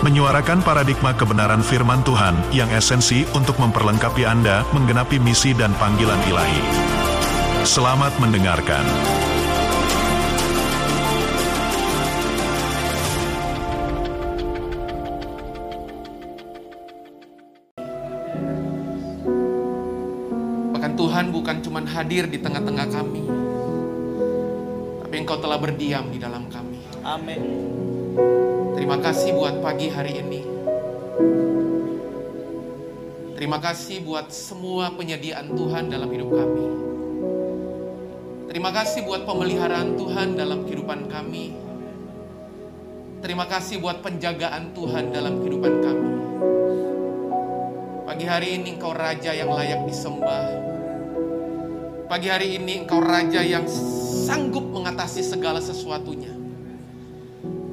menyuarakan paradigma kebenaran firman Tuhan yang esensi untuk memperlengkapi Anda menggenapi misi dan panggilan ilahi. Selamat mendengarkan. Bahkan Tuhan bukan cuma hadir di tengah-tengah kami, tapi Engkau telah berdiam di dalam kami. Amin. Terima kasih buat pagi hari ini. Terima kasih buat semua penyediaan Tuhan dalam hidup kami. Terima kasih buat pemeliharaan Tuhan dalam kehidupan kami. Terima kasih buat penjagaan Tuhan dalam kehidupan kami. Pagi hari ini Engkau Raja yang layak disembah. Pagi hari ini Engkau Raja yang sanggup mengatasi segala sesuatunya.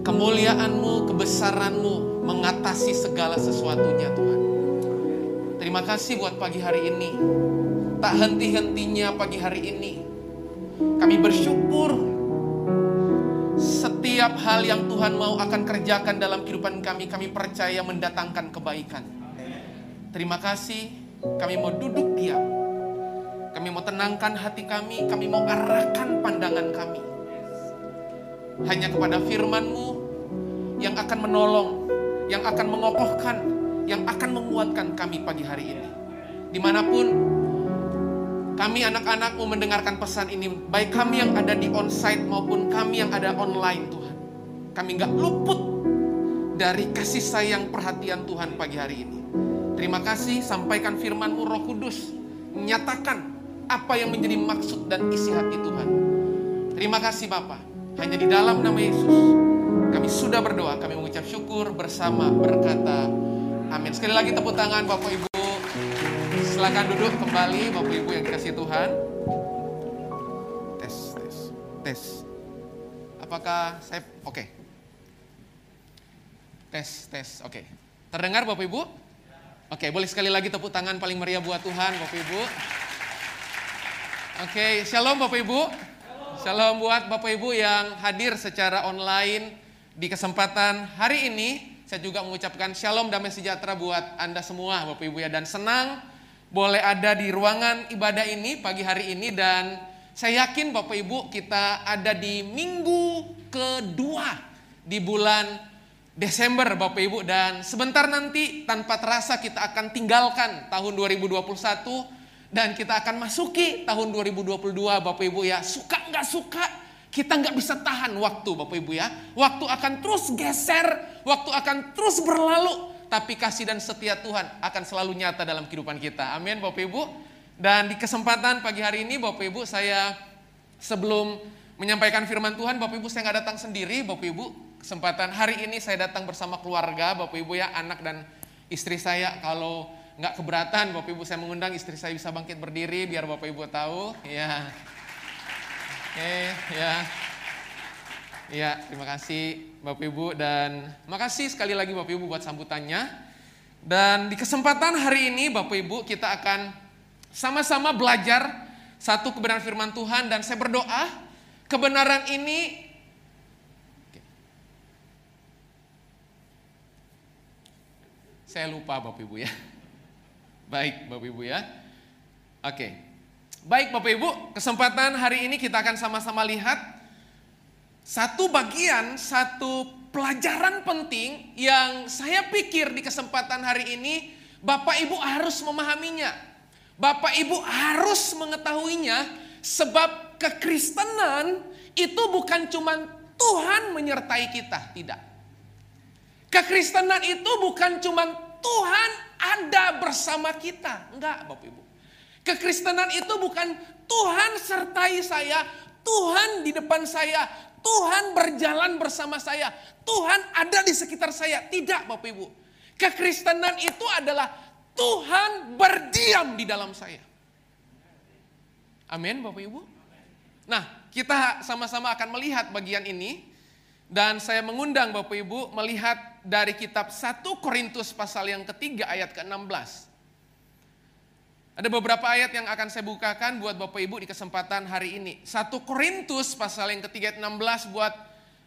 Kemuliaanmu, kebesaranmu mengatasi segala sesuatunya Tuhan. Terima kasih buat pagi hari ini. Tak henti-hentinya pagi hari ini. Kami bersyukur setiap hal yang Tuhan mau akan kerjakan dalam kehidupan kami, kami percaya mendatangkan kebaikan. Terima kasih, kami mau duduk diam. Kami mau tenangkan hati kami, kami mau arahkan pandangan kami. Hanya kepada firman-Mu yang akan menolong, yang akan mengokohkan, yang akan menguatkan kami pagi hari ini. Di mana pun kami anak-anakmu mendengarkan pesan ini, baik kami yang ada di onsite maupun kami yang ada online Tuhan. Kami nggak luput dari kasih sayang perhatian Tuhan pagi hari ini. Terima kasih, sampaikan firman-Mu Roh Kudus, menyatakan apa yang menjadi maksud dan isi hati Tuhan. Terima kasih Bapak, hanya di dalam nama Yesus kami sudah berdoa, kami mengucap syukur bersama berkata amin. Sekali lagi tepuk tangan Bapak Ibu. Silakan duduk kembali Bapak Ibu yang dikasih Tuhan. Tes, tes, tes. Apakah saya oke? Okay. Tes, tes, oke. Okay. Terdengar Bapak Ibu? Oke, okay, boleh sekali lagi tepuk tangan paling meriah buat Tuhan Bapak Ibu. Oke, okay, shalom Bapak Ibu. Shalom buat Bapak Ibu yang hadir secara online di kesempatan hari ini. Saya juga mengucapkan shalom damai sejahtera buat Anda semua Bapak Ibu ya. Dan senang boleh ada di ruangan ibadah ini pagi hari ini. Dan saya yakin Bapak Ibu kita ada di minggu kedua di bulan Desember Bapak Ibu. Dan sebentar nanti tanpa terasa kita akan tinggalkan tahun 2021 dan kita akan masuki tahun 2022 Bapak Ibu ya. Suka nggak suka kita nggak bisa tahan waktu Bapak Ibu ya. Waktu akan terus geser, waktu akan terus berlalu. Tapi kasih dan setia Tuhan akan selalu nyata dalam kehidupan kita. Amin Bapak Ibu. Dan di kesempatan pagi hari ini Bapak Ibu saya sebelum menyampaikan firman Tuhan Bapak Ibu saya nggak datang sendiri Bapak Ibu. Kesempatan hari ini saya datang bersama keluarga Bapak Ibu ya anak dan istri saya kalau nggak keberatan Bapak Ibu saya mengundang istri saya bisa bangkit berdiri biar Bapak Ibu tahu ya Oke, ya. Ya, terima kasih Bapak Ibu dan makasih sekali lagi Bapak Ibu buat sambutannya. Dan di kesempatan hari ini Bapak Ibu kita akan sama-sama belajar satu kebenaran firman Tuhan dan saya berdoa kebenaran ini saya lupa Bapak Ibu ya. Baik Bapak Ibu ya. Oke. Baik Bapak Ibu, kesempatan hari ini kita akan sama-sama lihat satu bagian, satu pelajaran penting yang saya pikir di kesempatan hari ini Bapak Ibu harus memahaminya. Bapak Ibu harus mengetahuinya sebab kekristenan itu bukan cuma Tuhan menyertai kita, tidak. Kekristenan itu bukan cuma Tuhan ada bersama kita, enggak Bapak Ibu. Kekristenan itu bukan Tuhan sertai saya, Tuhan di depan saya, Tuhan berjalan bersama saya, Tuhan ada di sekitar saya. Tidak Bapak Ibu. Kekristenan itu adalah Tuhan berdiam di dalam saya. Amin Bapak Ibu. Nah, kita sama-sama akan melihat bagian ini dan saya mengundang Bapak Ibu melihat dari kitab 1 Korintus pasal yang ketiga ayat ke-16. Ada beberapa ayat yang akan saya bukakan buat Bapak Ibu di kesempatan hari ini. 1 Korintus pasal yang ketiga ayat 16 buat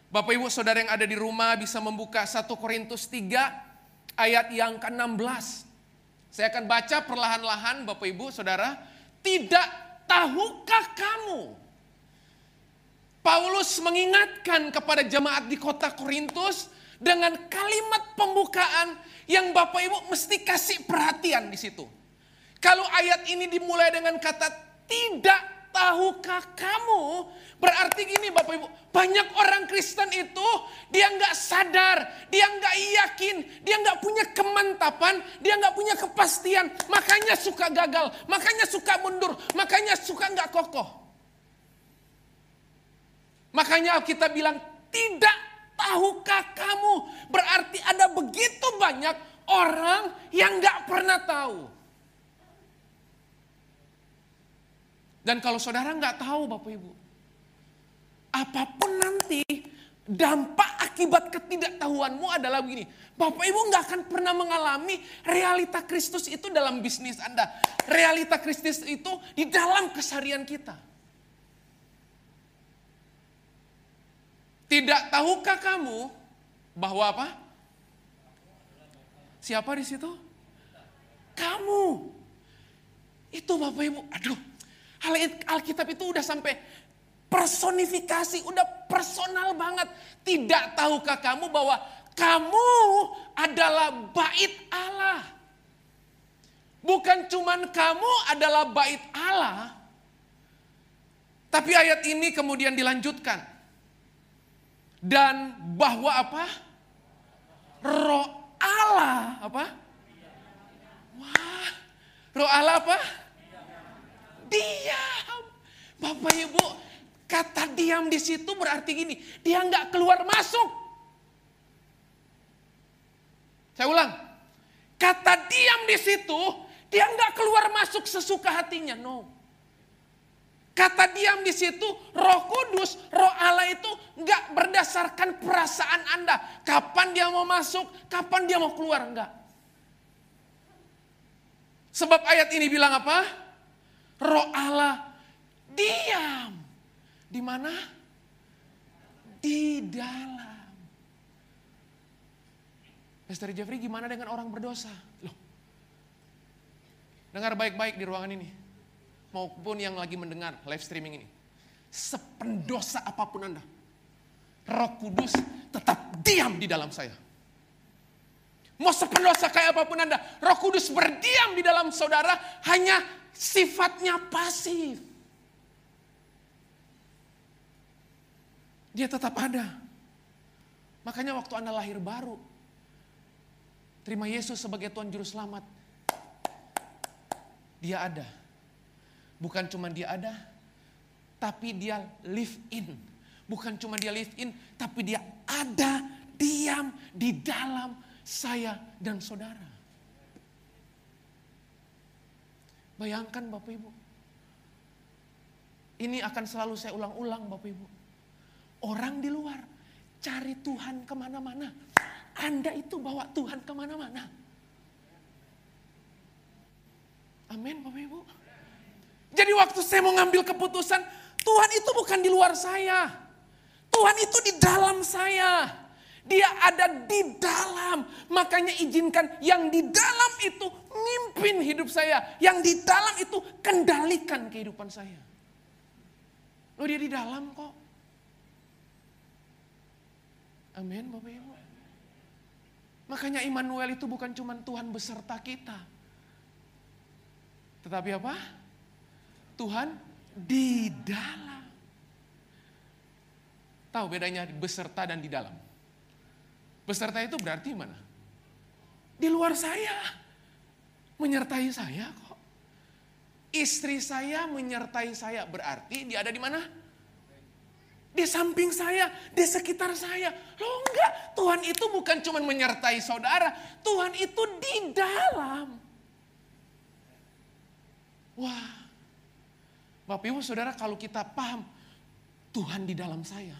Bapak Ibu saudara yang ada di rumah bisa membuka 1 Korintus 3 ayat yang ke-16. Saya akan baca perlahan-lahan Bapak Ibu Saudara. Tidak tahukah kamu? Paulus mengingatkan kepada jemaat di kota Korintus dengan kalimat pembukaan yang Bapak Ibu mesti kasih perhatian di situ. Kalau ayat ini dimulai dengan kata tidak tahukah kamu? Berarti gini Bapak Ibu, banyak orang Kristen itu dia nggak sadar, dia nggak yakin, dia nggak punya kemantapan, dia nggak punya kepastian, makanya suka gagal, makanya suka mundur, makanya suka nggak kokoh. Makanya kita bilang tidak tahukah kamu? Berarti ada begitu banyak orang yang nggak pernah tahu. Dan kalau saudara nggak tahu Bapak Ibu, apa pun nanti dampak akibat ketidaktahuanmu adalah begini. Bapak Ibu nggak akan pernah mengalami realita Kristus itu dalam bisnis Anda. Realita Kristus itu di dalam kesarian kita. Tidak tahukah kamu bahwa apa? Siapa di situ? Kamu. Itu Bapak Ibu. Aduh, Alkitab itu udah sampai personifikasi, udah personal banget. Tidak tahukah kamu bahwa kamu adalah bait Allah? Bukan cuman kamu adalah bait Allah, tapi ayat ini kemudian dilanjutkan. Dan bahwa apa? Roh Allah apa? Wah, roh Allah apa? Bapak Ibu, kata diam di situ berarti gini, dia nggak keluar masuk. Saya ulang, kata diam di situ, dia nggak keluar masuk sesuka hatinya, no. Kata diam di situ, Roh Kudus, Roh Allah itu nggak berdasarkan perasaan Anda. Kapan dia mau masuk, kapan dia mau keluar, enggak. Sebab ayat ini bilang apa? roh Allah diam. Di mana? Di dalam. Pastor Jeffrey gimana dengan orang berdosa? Loh, dengar baik-baik di ruangan ini. Maupun yang lagi mendengar live streaming ini. Sependosa apa pun Anda. Roh Kudus tetap diam di dalam saya. Mau sependosa kayak apa pun Anda. Roh Kudus berdiam di dalam saudara hanya sifatnya pasif. Dia tetap ada. Makanya waktu Anda lahir baru, terima Yesus sebagai Tuhan Juru Selamat. Dia ada. Bukan cuma dia ada, tapi dia live in. Bukan cuma dia live in, tapi dia ada, diam di dalam saya dan saudara. Bayangkan Bapak Ibu. Ini akan selalu saya ulang-ulang Bapak Ibu. Orang di luar cari Tuhan ke mana-mana. Anda itu bawa Tuhan ke mana-mana. Amin Bapak Ibu. Jadi waktu saya mau ngambil keputusan, Tuhan itu bukan di luar saya. Tuhan itu di dalam saya. Dia ada di dalam. Makanya izinkan yang di dalam itu mimpin hidup saya. Yang di dalam itu kendalikan kehidupan saya. Loh dia di dalam kok. Amin Bapak Ibu. Makanya Immanuel itu bukan cuma Tuhan beserta kita. Tetapi apa? Tuhan di dalam. Tahu bedanya beserta dan di dalam? Beserta itu berarti mana? Di luar saya. Menyertai saya kok. Istri saya menyertai saya berarti dia ada di mana? Di samping saya, di sekitar saya. Loh enggak, Tuhan itu bukan cuma menyertai saudara, Tuhan itu di dalam. Wah, Bapak Ibu Saudara kalau kita paham Tuhan di dalam saya.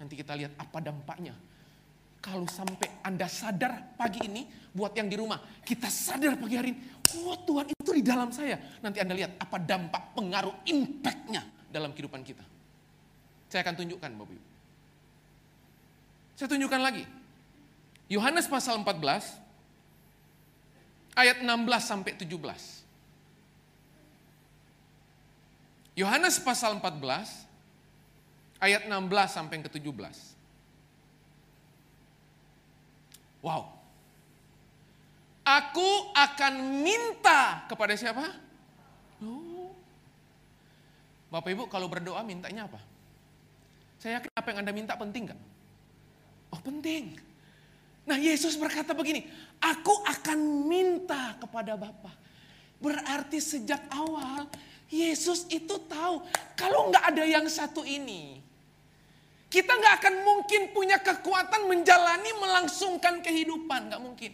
Nanti kita lihat apa dampaknya. Kalau sampai Anda sadar pagi ini, buat yang di rumah, kita sadar pagi hari ini, oh Tuhan itu di dalam saya. Nanti Anda lihat apa dampak, pengaruh, impactnya dalam kehidupan kita. Saya akan tunjukkan Bapak Ibu. Saya tunjukkan lagi. Yohanes pasal 14, ayat 16 sampai 17. Yohanes pasal 14, ayat 16 sampai ke 17. Wow. Aku akan minta kepada siapa? Oh. Bapak Ibu kalau berdoa mintanya apa? Saya yakin apa yang Anda minta penting gak? Oh penting. Nah Yesus berkata begini, aku akan minta kepada Bapa. Berarti sejak awal Yesus itu tahu kalau nggak ada yang satu ini, kita nggak akan mungkin punya kekuatan menjalani, melangsungkan kehidupan. Nggak mungkin.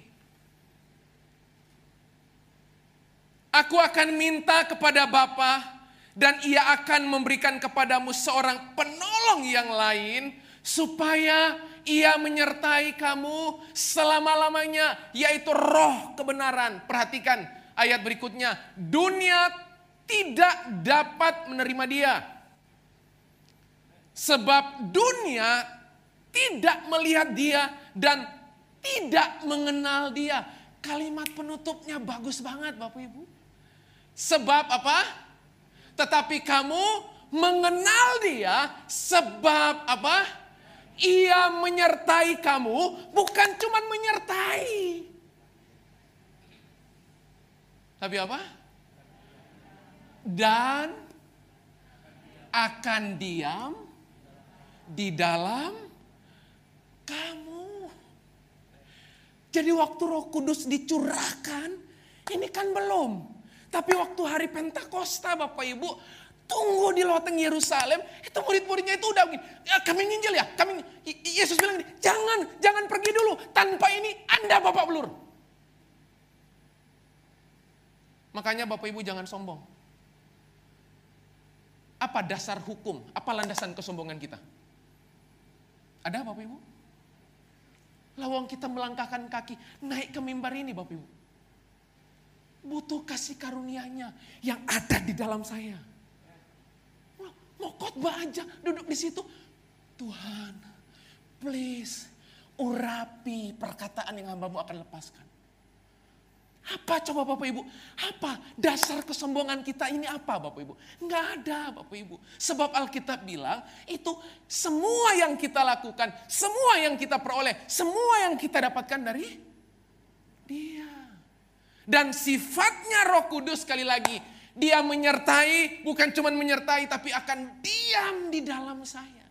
Aku akan minta kepada Bapa dan ia akan memberikan kepadamu seorang penolong yang lain supaya ia menyertai kamu selama-lamanya yaitu roh kebenaran. Perhatikan ayat berikutnya. Dunia tidak dapat menerima dia Sebab dunia tidak melihat dia dan tidak mengenal dia. Kalimat penutupnya bagus banget Bapak Ibu. Sebab apa? Tetapi kamu mengenal dia sebab apa? Ia menyertai kamu bukan cuma menyertai. Tapi apa? Dan akan diam di dalam kamu. Jadi waktu Roh Kudus dicurahkan, ini kan belum. Tapi waktu hari Pentakosta Bapak Ibu, tunggu di loteng Yerusalem, itu murid-muridnya itu udah begini, ya, kami nginjil ya, kami Yesus bilang gini, jangan, jangan pergi dulu, tanpa ini Anda Bapak belur. Makanya Bapak Ibu jangan sombong. Apa dasar hukum? Apa landasan kesombongan kita? Ada Bapak Ibu? Lawang kita melangkahkan kaki naik ke mimbar ini Bapak Ibu. Butuh kasih karunia-Nya yang ada di dalam saya. Mau khotbah aja duduk di situ. Tuhan, please urapi perkataan yang hambamu akan lepaskan. Apa coba Bapak Ibu? Apa dasar kesombongan kita ini apa Bapak Ibu? Enggak ada Bapak Ibu. Sebab Alkitab bilang itu semua yang kita lakukan, semua yang kita peroleh, semua yang kita dapatkan dari dia. Dan sifatnya roh kudus sekali lagi. Dia menyertai, bukan cuma menyertai tapi akan diam di dalam saya.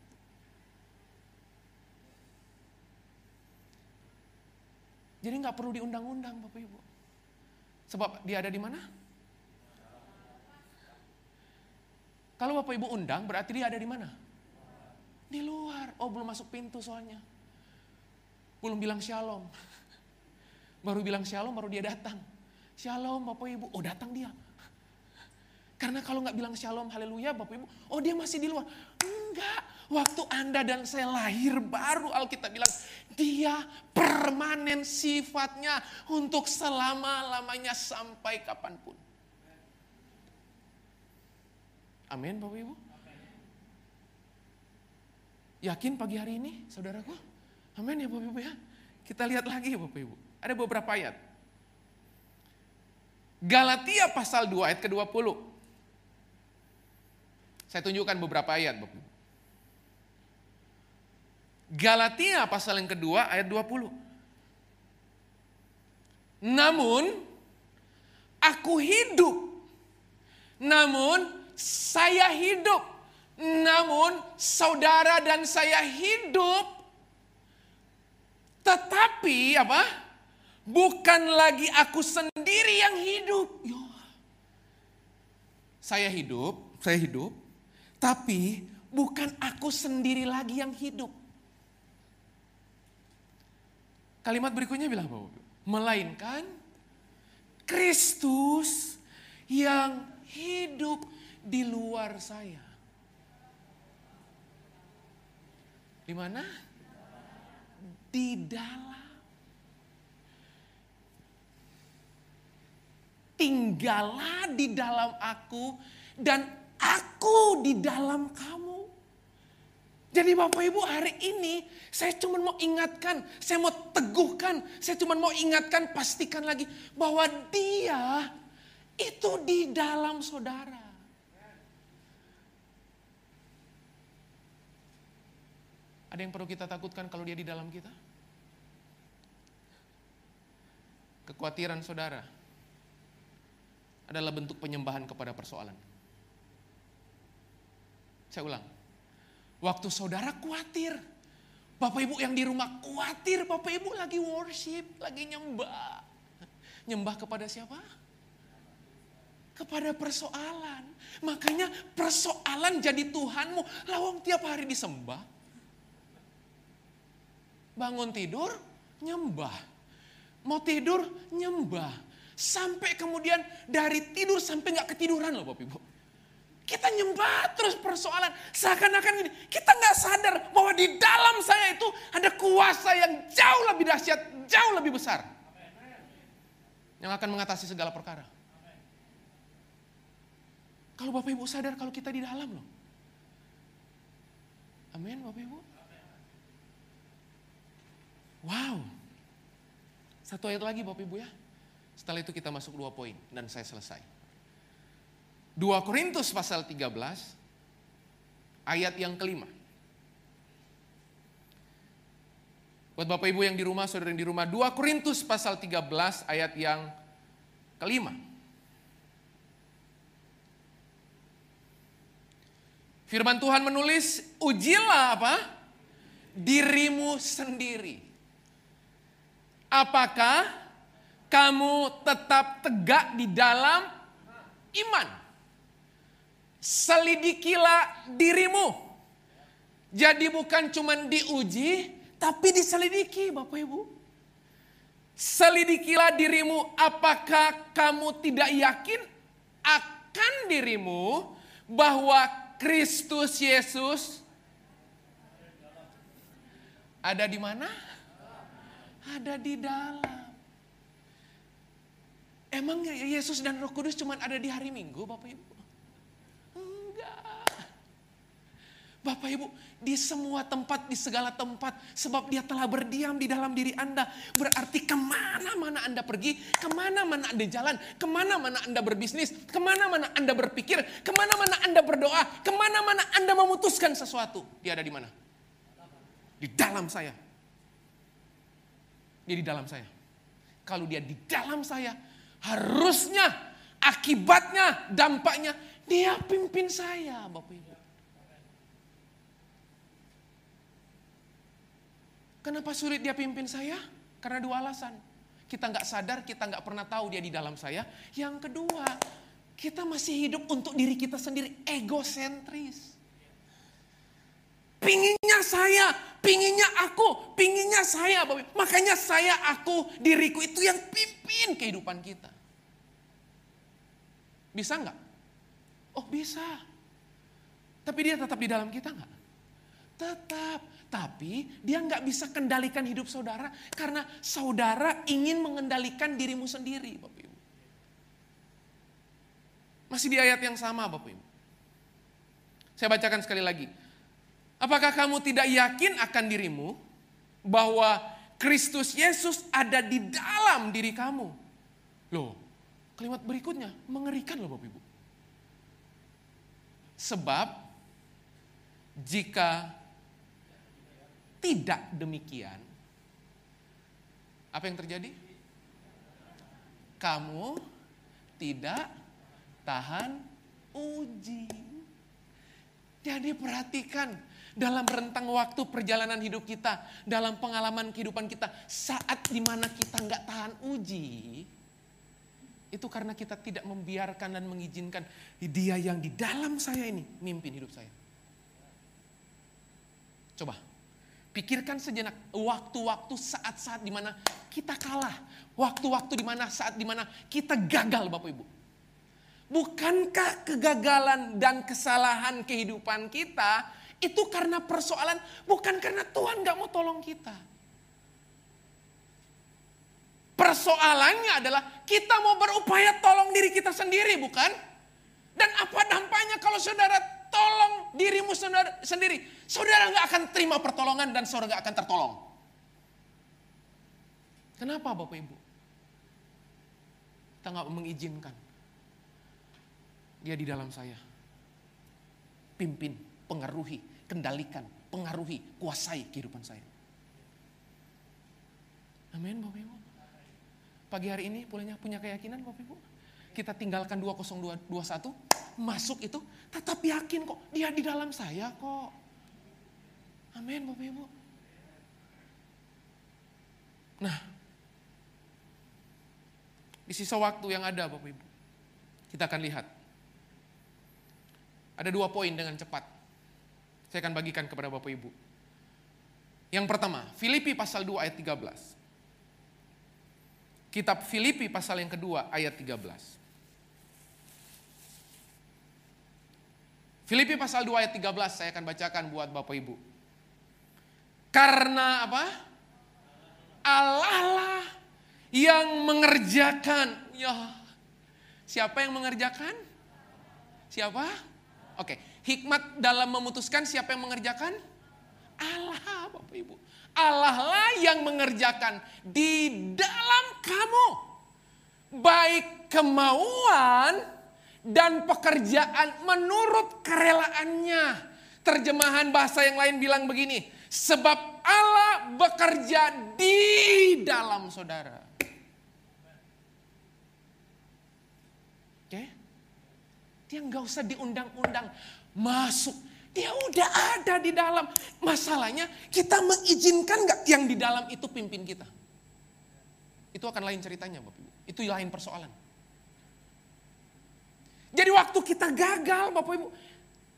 Jadi nggak perlu diundang-undang Bapak Ibu. Sebab dia ada di mana? Kalau Bapak Ibu undang, berarti dia ada di mana? Di luar. Oh, belum masuk pintu soalnya. Belum bilang shalom. Baru bilang shalom, baru dia datang. Shalom Bapak Ibu. Oh, datang dia. Karena kalau nggak bilang shalom, haleluya Bapak Ibu. Oh, dia masih di luar. Enggak. Waktu Anda dan saya lahir baru Alkitab bilang dia permanen sifatnya untuk selama-lamanya sampai kapan pun. Amin Bapak Ibu. Yakin pagi hari ini saudaraku? Amin ya Bapak Ibu ya. Kita lihat lagi Bapak Ibu. Ada beberapa ayat. Galatia pasal 2 ayat ke-20. Saya tunjukkan beberapa ayat. Galatia pasal yang kedua ayat 20. Namun aku hidup. Namun saya hidup. Namun saudara dan saya hidup. Tetapi apa? Bukan lagi aku sendiri yang hidup. Yo. Saya hidup, saya hidup. Tapi bukan aku sendiri lagi yang hidup Kalimat berikutnya bilang apa? Melainkan Kristus yang hidup di luar saya. Di mana? Di dalam. Tinggallah di dalam aku dan aku di dalam kamu. Jadi Bapak Ibu hari ini saya cuma mau ingatkan, saya mau teguhkan, saya cuma mau ingatkan, pastikan lagi bahwa dia itu di dalam saudara. Ada yang perlu kita takutkan kalau dia di dalam kita? Kekhawatiran saudara adalah bentuk penyembahan kepada persoalan. Saya ulang. Waktu saudara khawatir, Bapak Ibu yang di rumah khawatir, Bapak Ibu lagi worship, lagi nyembah. Nyembah kepada siapa? Kepada persoalan. Makanya persoalan jadi Tuhanmu. Lawang tiap hari disembah. Bangun tidur, nyembah. Mau tidur, nyembah. Sampai kemudian dari tidur sampai nggak ketiduran loh Bapak Ibu. Kita nyembah terus persoalan. Seakan-akan gini, kita nggak sadar bahwa di dalam saya itu ada kuasa yang jauh lebih dahsyat, jauh lebih besar. Yang akan mengatasi segala perkara. Kalau Bapak Ibu sadar kalau kita di dalam loh. Amin Bapak Ibu. Wow. Satu ayat lagi Bapak Ibu ya. Setelah itu kita masuk dua poin dan saya selesai. 2 Korintus pasal 13 ayat yang kelima. Buat Bapak Ibu yang di rumah, saudara yang di rumah, 2 Korintus pasal 13 ayat yang kelima. Firman Tuhan menulis, ujilah apa? Dirimu sendiri. Apakah kamu tetap tegak di dalam iman? Selidikilah dirimu. Jadi bukan cuma diuji, tapi diselidiki Bapak Ibu. Selidikilah dirimu apakah kamu tidak yakin akan dirimu bahwa Kristus Yesus ada di mana? Ada di dalam. Emang Yesus dan Roh Kudus cuma ada di hari Minggu, Bapak Ibu? Enggak. Bapak Ibu, di semua tempat, di segala tempat. Sebab dia telah berdiam di dalam diri Anda. Berarti ke mana-mana Anda pergi, ke mana-mana Anda jalan, ke mana-mana Anda berbisnis, ke mana-mana Anda berpikir, ke mana-mana Anda berdoa, ke mana-mana Anda memutuskan sesuatu. Dia ada di mana? Di dalam saya. Dia di dalam saya. Kalau dia di dalam saya, harusnya, akibatnya, dampaknya, dia pimpin saya Bapak Ibu. Kenapa sulit dia pimpin saya? Karena dua alasan. Kita nggak sadar, kita nggak pernah tahu dia di dalam saya. Yang kedua, kita masih hidup untuk diri kita sendiri, egosentris. Pinginnya saya, pinginnya aku, pinginnya saya. Makanya saya, aku, diriku itu yang pimpin kehidupan kita. Bisa nggak? Oh bisa. Tapi dia tetap di dalam kita nggak? Tetap. Tapi dia nggak bisa kendalikan hidup saudara karena saudara ingin mengendalikan dirimu sendiri, Bapak Ibu. Masih di ayat yang sama, Bapak Ibu. Saya bacakan sekali lagi. Apakah kamu tidak yakin akan dirimu bahwa Kristus Yesus ada di dalam diri kamu? Loh, kalimat berikutnya mengerikan loh Bapak Ibu. Sebab jika tidak demikian, apa yang terjadi? Kamu tidak tahan uji. Jadi perhatikan dalam rentang waktu perjalanan hidup kita, dalam pengalaman kehidupan kita, saat di mana kita nggak tahan uji, itu karena kita tidak membiarkan dan mengizinkan dia yang di dalam saya ini mimpin hidup saya. Coba, pikirkan sejenak waktu-waktu saat-saat di mana kita kalah. Waktu-waktu di mana saat di mana kita gagal Bapak Ibu. Bukankah kegagalan dan kesalahan kehidupan kita itu karena persoalan, bukan karena Tuhan gak mau tolong kita. Persoalannya adalah kita mau berupaya tolong diri kita sendiri, bukan? Dan apa dampaknya kalau saudara tolong dirimu sendiri? Saudara nggak akan terima pertolongan dan saudara nggak akan tertolong. Kenapa Bapak Ibu? Kita nggak mengizinkan dia di dalam saya. Pimpin, pengaruhi, kendalikan, pengaruhi, kuasai kehidupan saya. Amin Bapak Ibu. Pagi hari ini bolehnya punya keyakinan Bapak Ibu. Kita tinggalkan 2021, masuk itu tetap yakin kok dia di dalam saya kok. Amin Bapak Ibu. Nah, di sisa waktu yang ada Bapak Ibu, kita akan lihat. Ada dua poin dengan cepat. Saya akan bagikan kepada Bapak Ibu. Yang pertama, Filipi pasal 2 ayat 13. Kitab Filipi pasal yang kedua ayat 13. Filipi pasal 2 ayat 13 saya akan bacakan buat Bapak Ibu. Karena apa? Allah lah yang mengerjakan. Ya, siapa yang mengerjakan? Siapa? Oke, hikmat dalam memutuskan siapa yang mengerjakan? Allah, Bapak Ibu. Allah lah yang mengerjakan di dalam kamu. Baik kemauan dan pekerjaan menurut kerelaannya. Terjemahan bahasa yang lain bilang begini. Sebab Allah bekerja di dalam saudara. Oke? Dia nggak usah diundang-undang. Masuk dia udah ada di dalam. Masalahnya kita mengizinkan nggak yang di dalam itu pimpin kita. Itu akan lain ceritanya Bapak Ibu. Itu lain persoalan. Jadi waktu kita gagal Bapak Ibu.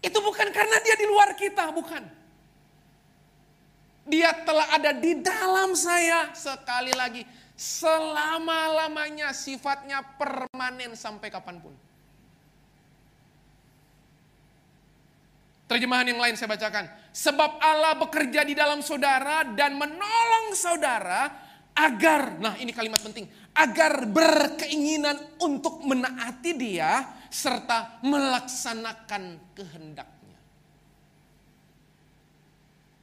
Itu bukan karena dia di luar kita, bukan. Dia telah ada di dalam saya sekali lagi. Selama-lamanya sifatnya permanen sampai kapan pun. Terjemahan yang lain saya bacakan. Sebab Allah bekerja di dalam saudara dan menolong saudara agar, nah ini kalimat penting, agar berkeinginan untuk menaati dia serta melaksanakan kehendaknya.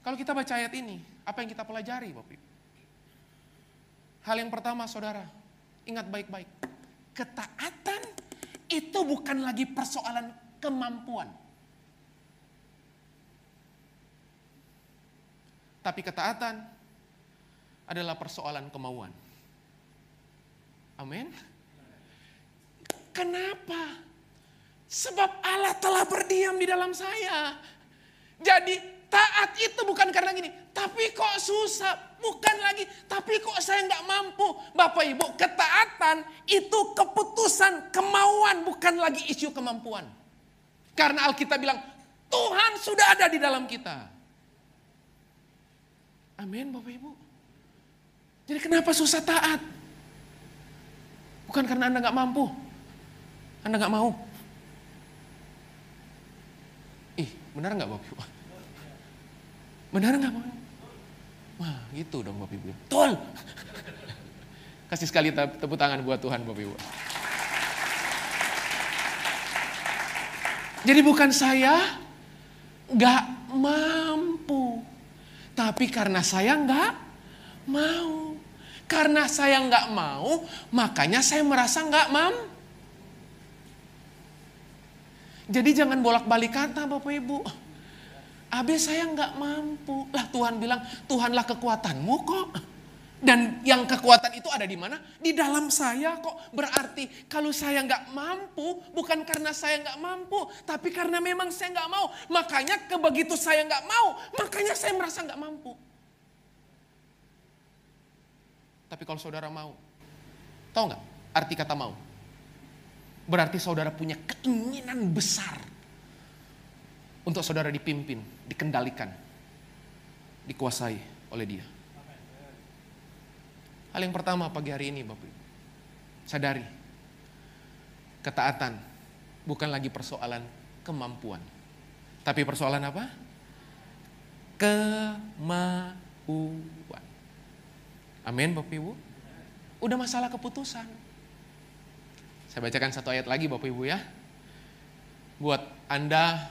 Kalau kita baca ayat ini, apa yang kita pelajari Bapak Ibu? Hal yang pertama saudara, ingat baik-baik. Ketaatan itu bukan lagi persoalan kemampuan. Tapi ketaatan adalah persoalan kemauan. Amin. Kenapa? Sebab Allah telah berdiam di dalam saya. Jadi taat itu bukan karena gini, tapi kok susah. Bukan lagi, tapi kok saya nggak mampu. Bapak Ibu, ketaatan itu keputusan, kemauan, bukan lagi isu kemampuan. Karena Alkitab bilang, Tuhan sudah ada di dalam kita. Amin Bapak Ibu. Jadi kenapa susah taat? Bukan karena Anda nggak mampu. Anda nggak mau. Ih, benar nggak Bapak Ibu? Benar nggak mau? Wah, gitu dong Bapak Ibu. Betul. Kasih sekali tepuk tangan buat Tuhan Bapak Ibu. Jadi bukan saya nggak mampu. Tapi karena saya nggak mau. Karena saya nggak mau, makanya saya merasa nggak mampu. Jadi jangan bolak-balik kata Bapak Ibu. Abis saya nggak mampu. Lah Tuhan bilang, Tuhanlah kekuatanmu kok. Dan yang kekuatan itu ada di mana? Di dalam saya kok. Berarti kalau saya nggak mampu, bukan karena saya nggak mampu, tapi karena memang saya nggak mau. Makanya kebegitu saya nggak mau, makanya saya merasa nggak mampu. Tapi kalau saudara mau, tahu nggak arti kata mau? Berarti saudara punya keinginan besar untuk saudara dipimpin, dikendalikan, dikuasai oleh dia. Hal yang pertama pagi hari ini Bapak Ibu. Sadari. Ketaatan bukan lagi persoalan kemampuan. Tapi persoalan apa? Kemauan. Amin Bapak Ibu. Udah masalah keputusan. Saya bacakan satu ayat lagi Bapak Ibu ya. Buat Anda,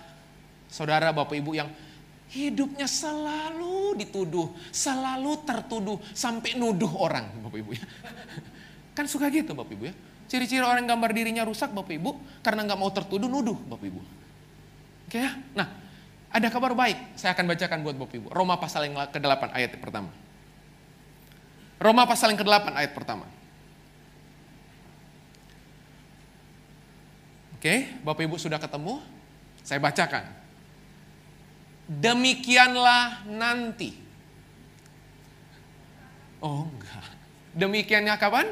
saudara Bapak Ibu yang hidupnya selalu dituduh, selalu tertuduh, sampai nuduh orang Bapak Ibu ya. Kan suka gitu Bapak Ibu ya. Ciri-ciri orang gambar dirinya rusak Bapak Ibu, karena nggak mau tertuduh, nuduh Bapak Ibu. Oke ya? Nah, ada kabar baik, saya akan bacakan buat Bapak Ibu. Roma pasal yang ke-8 ayat pertama. Roma pasal yang ke-8 ayat pertama. Oke, Bapak Ibu sudah ketemu? Saya bacakan. Demikianlah nanti. Oh enggak. Demikiannya kapan?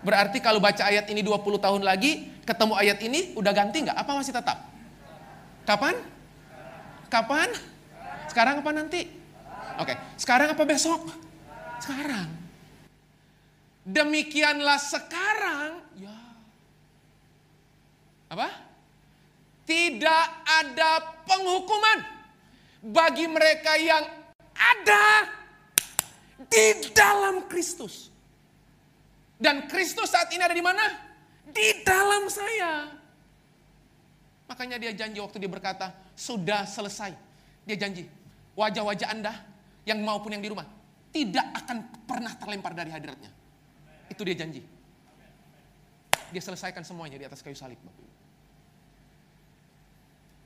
Berarti kalau baca ayat ini 20 tahun lagi, ketemu ayat ini udah ganti nggak? Apa masih tetap? Kapan? Kapan? Sekarang apa nanti? Oke, sekarang apa besok? Sekarang. Demikianlah sekarang, ya. Apa? Tidak ada penghukuman bagi mereka yang ada di dalam Kristus. Dan Kristus saat ini ada di mana? Di dalam saya. Makanya dia janji waktu dia berkata, sudah selesai. Dia janji, wajah-wajah Anda yang maupun yang di rumah tidak akan pernah terlempar dari hadiratnya. Itu dia janji. Dia selesaikan semuanya di atas kayu salib, Bapak.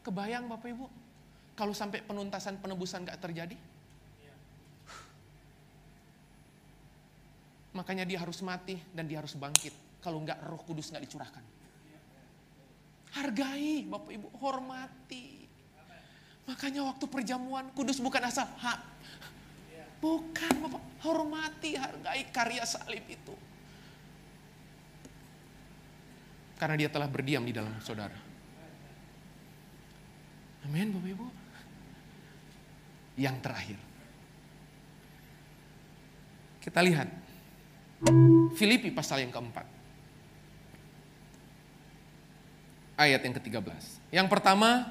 Kebayang Bapak Ibu, kalau sampai penuntasan penebusan gak terjadi? Makanya dia harus mati dan dia harus bangkit. Kalau enggak roh kudus enggak dicurahkan. Hargai Bapak Ibu, hormati. Makanya waktu perjamuan kudus bukan asal hak. Bukan Bapak, hormati, hargai karya salib itu. Karena dia telah berdiam di dalam saudara. Amin Bapak Ibu. Yang terakhir. Kita lihat Filipi pasal yang keempat. Ayat yang ke-13. Yang pertama,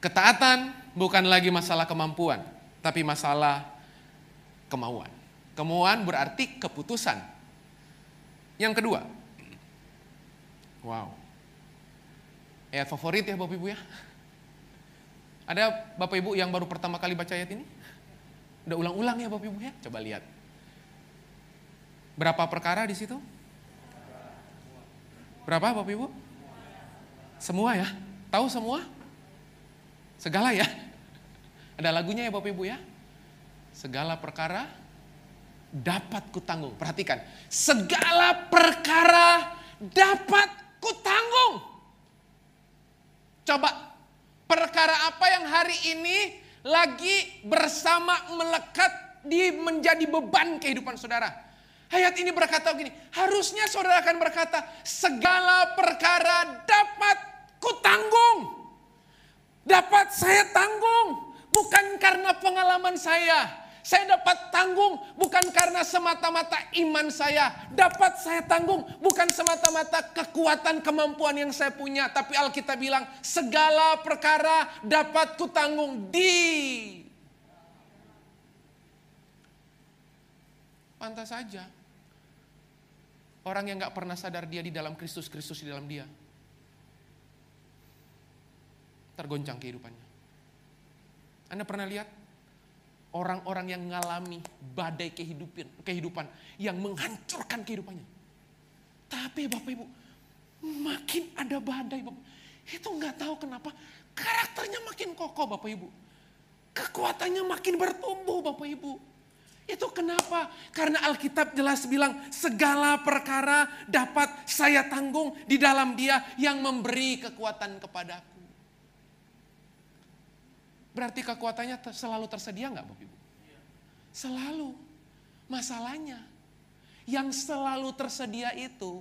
ketaatan bukan lagi masalah kemampuan, tapi masalah kemauan. Kemauan berarti keputusan. Yang kedua, wow, ayat favorit ya Bapak Ibu ya. Ada Bapak Ibu yang baru pertama kali baca ayat ini? Udah ulang-ulang ya Bapak Ibu ya? Coba lihat. Berapa perkara di situ? Berapa Bapak Ibu? Semua ya? Tahu semua? Segala ya? Ada lagunya ya Bapak Ibu ya? Segala perkara dapat kutanggung. Perhatikan. Segala perkara dapat kutanggung. Coba. Perkara apa yang hari ini lagi bersama melekat di menjadi beban kehidupan saudara? Ayat ini berkata begini, harusnya saudara akan berkata, segala perkara dapat kutanggung. Dapat saya tanggung, bukan karena pengalaman saya. Saya dapat tanggung bukan karena semata-mata iman saya. Dapat saya tanggung bukan semata-mata kekuatan kemampuan yang saya punya. Tapi Alkitab bilang segala perkara dapat kutanggung di Pantas saja Orang yang gak pernah sadar dia di dalam Kristus, Kristus di dalam dia. Tergoncang kehidupannya. Anda pernah lihat orang-orang yang mengalami badai kehidupan, kehidupan yang menghancurkan kehidupannya. Tapi Bapak Ibu, makin ada badai, Bapak. Itu nggak tahu kenapa karakternya makin kokoh Bapak Ibu. Kekuatannya makin bertumbuh Bapak Ibu. Itu kenapa? Karena Alkitab jelas bilang segala perkara dapat saya tanggung di dalam dia yang memberi kekuatan kepadaku. Berarti kekuatannya selalu tersedia nggak Bapak Ibu? Selalu. Masalahnya yang selalu tersedia itu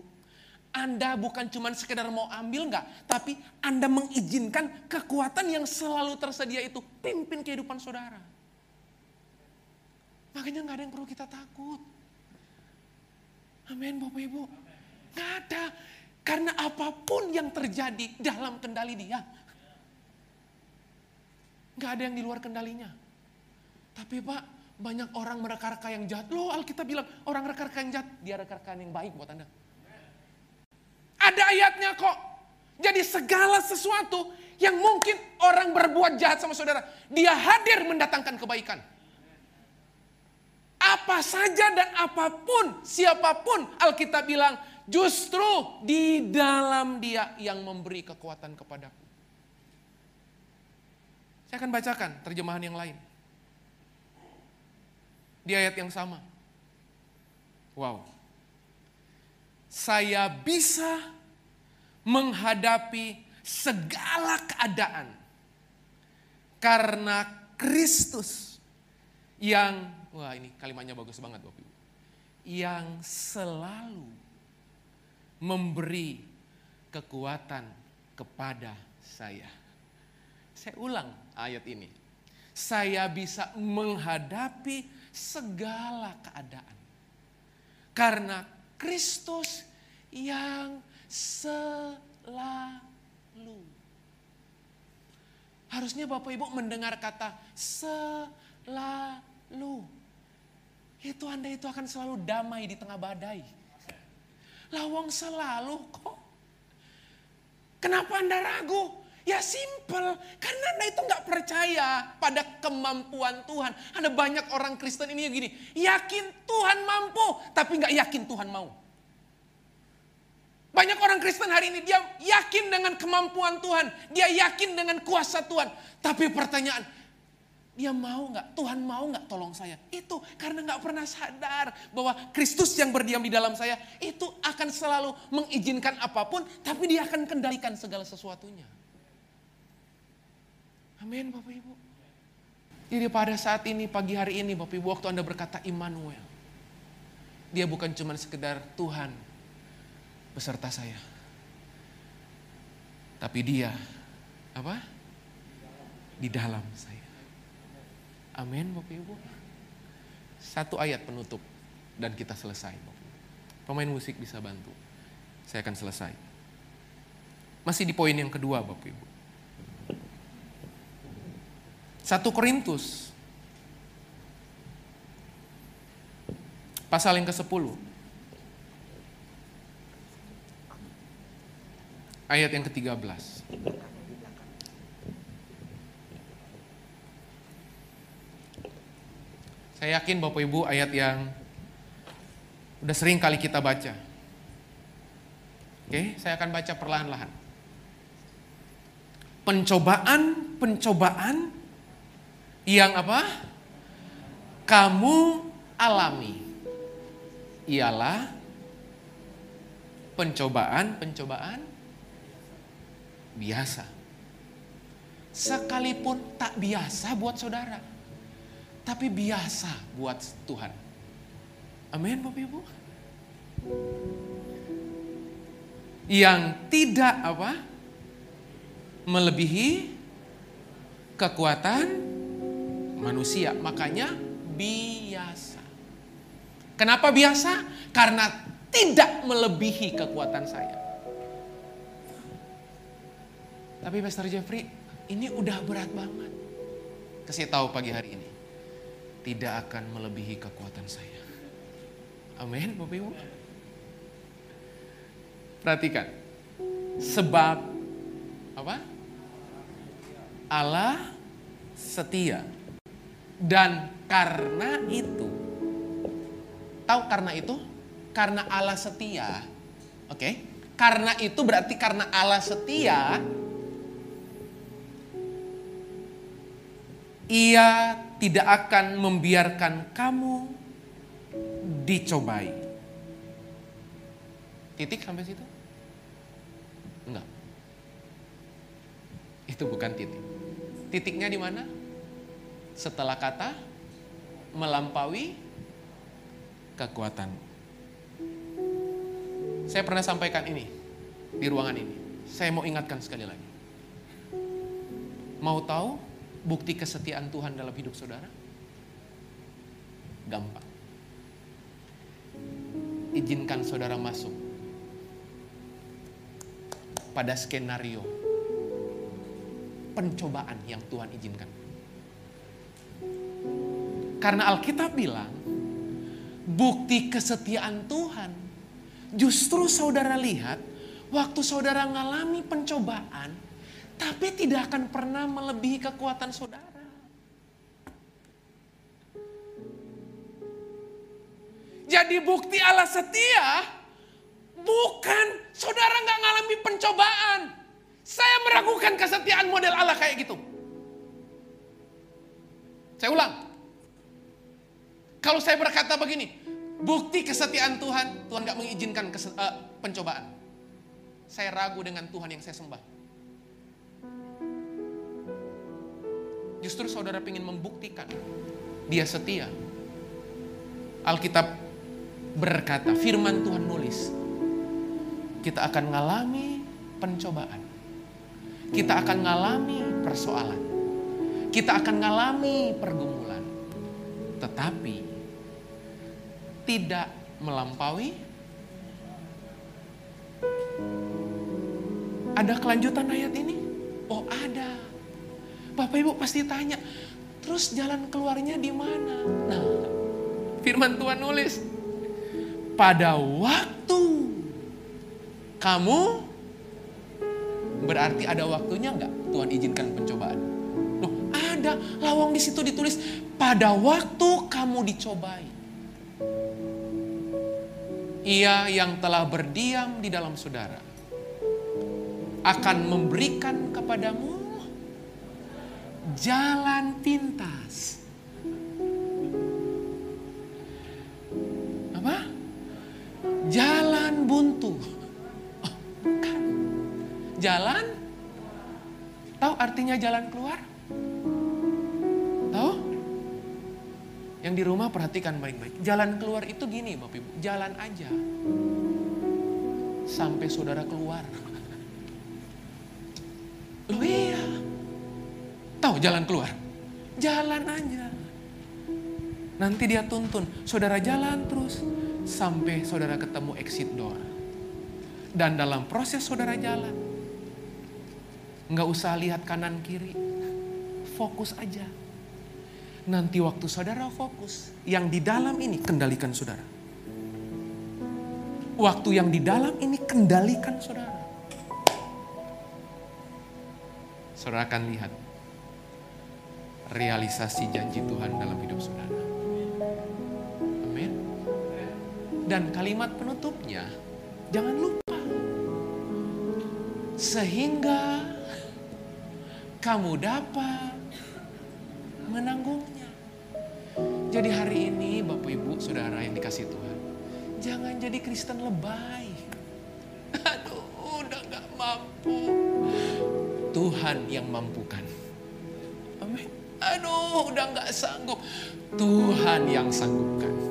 anda bukan cuma sekedar mau ambil nggak, tapi Anda mengizinkan kekuatan yang selalu tersedia itu pimpin kehidupan saudara. Makanya nggak ada yang perlu kita takut. Amin Bapak Ibu. Nggak ada. Karena apa pun yang terjadi dalam kendali dia. Gak ada yang di luar kendalinya. Tapi Pak, banyak orang mereka-reka yang jahat. Loh Alkitab bilang orang reka-reka yang jahat, dia reka-reka yang baik buat Anda. Ada ayatnya kok. Jadi segala sesuatu yang mungkin orang berbuat jahat sama saudara, dia hadir mendatangkan kebaikan. Apa saja dan apa pun, siapa pun Alkitab bilang, justru di dalam dia yang memberi kekuatan kepadaku. Saya akan bacakan terjemahan yang lain. Di ayat yang sama. Wow. Saya bisa menghadapi segala keadaan karena Kristus yang wah ini kalimatnya bagus banget Bapak Ibu. Yang selalu memberi kekuatan kepada saya. Saya ulang ayat ini. Saya bisa menghadapi segala keadaan. Karena Kristus yang selalu. Harusnya Bapak Ibu mendengar kata selalu. Itu Anda itu akan selalu damai di tengah badai. Lawang selalu kok. Kenapa Anda ragu? Ya simple, karena Anda itu nggak percaya pada kemampuan Tuhan. Ada banyak orang Kristen ini yang gini, yakin Tuhan mampu, tapi nggak yakin Tuhan mau. Banyak orang Kristen hari ini dia yakin dengan kemampuan Tuhan, dia yakin dengan kuasa Tuhan. Tapi pertanyaan, dia mau nggak? Tuhan mau nggak tolong saya? Itu karena nggak pernah sadar bahwa Kristus yang berdiam di dalam saya itu akan selalu mengizinkan apa pun, tapi dia akan kendalikan segala sesuatunya. Amin Bapak Ibu. Jadi pada saat ini, pagi hari ini Bapak Ibu, waktu Anda berkata Immanuel. Dia bukan cuma sekedar Tuhan beserta saya. Tapi dia, apa? Di dalam saya. Amin Bapak Ibu. Satu ayat penutup dan kita selesai Bapak Ibu. Pemain musik bisa bantu. Saya akan selesai. Masih di poin yang kedua Bapak Ibu. 1 Korintus pasal yang ke-10 ayat yang ke-13 Saya yakin Bapak Ibu ayat yang udah sering kali kita baca. Oke, saya akan baca perlahan-lahan. Pencobaan-pencobaan yang apa? Kamu alami ialah pencobaan-pencobaan biasa. Sekalipun tak biasa buat saudara, tapi biasa buat Tuhan. Amin, Bapak Ibu. Yang tidak apa? Melebihi kekuatan manusia. Makanya biasa. Kenapa biasa? Karena tidak melebihi kekuatan saya. Tapi Pastor Jeffrey, ini udah berat banget. Kasih tahu pagi hari ini. Tidak akan melebihi kekuatan saya. Amin, Bapak Ibu. Perhatikan. Sebab apa? Allah setia. Dan karena itu, tahu karena itu? Karena Allah setia, oke? Okay? Karena itu berarti karena Allah setia, Ia tidak akan membiarkan kamu dicobai. Titik sampai situ? Enggak. Itu bukan titik. Titiknya di mana? Setelah kata melampaui kekuatan. Saya pernah sampaikan ini di ruangan ini. Saya mau ingatkan sekali lagi. Mau tahu bukti kesetiaan Tuhan dalam hidup saudara? Gampang. Izinkan saudara masuk pada skenario pencobaan yang Tuhan izinkan. Karena Alkitab bilang, bukti kesetiaan Tuhan justru saudara lihat waktu saudara mengalami pencobaan, tapi tidak akan pernah melebihi kekuatan saudara. Jadi bukti Allah setia bukan saudara nggak ngalami pencobaan. Saya meragukan kesetiaan model Allah kayak gitu. Saya ulang. Kalau saya berkata begini, bukti kesetiaan Tuhan, Tuhan nggak mengizinkan uh, pencobaan. Saya ragu dengan Tuhan yang saya sembah. Justru saudara ingin membuktikan dia setia. Alkitab berkata, firman Tuhan nulis, kita akan mengalami pencobaan. Kita akan mengalami persoalan. Kita akan mengalami pergumulan. Tetapi tidak melampaui Ada kelanjutan ayat ini? Oh ada. Bapak Ibu pasti tanya, terus jalan keluarnya di mana? Nah, firman Tuhan nulis, pada waktu kamu berarti ada waktunya nggak Tuhan izinkan pencobaan? Loh, ada lawang di situ ditulis pada waktu kamu dicobai. Ia yang telah berdiam di dalam saudara akan memberikan kepadamu jalan pintas. Apa? Jalan buntu. Oh, bukan. Jalan? Tahu artinya jalan keluar? Yang di rumah perhatikan baik-baik. Jalan keluar itu gini Bapak Ibu, jalan aja. Sampai saudara keluar. Loh iya. Tahu jalan keluar? Jalan aja. Nanti dia tuntun. Saudara jalan terus. Sampai saudara ketemu exit door. Dan dalam proses saudara jalan. Nggak usah lihat kanan kiri. Fokus aja. Nanti waktu saudara fokus. Yang di dalam ini kendalikan saudara. Waktu yang di dalam ini kendalikan saudara. saudara akan lihat realisasi janji Tuhan dalam hidup saudara. Amin. Dan kalimat penutupnya, jangan lupa. Sehingga kamu dapat menanggungnya. Jadi hari ini Bapak Ibu Saudara yang dikasih Tuhan. Jangan jadi Kristen lebay. Aduh udah gak mampu. Tuhan yang mampukan. Amin. Aduh, udah nggak sanggup. Tuhan yang sanggupkan.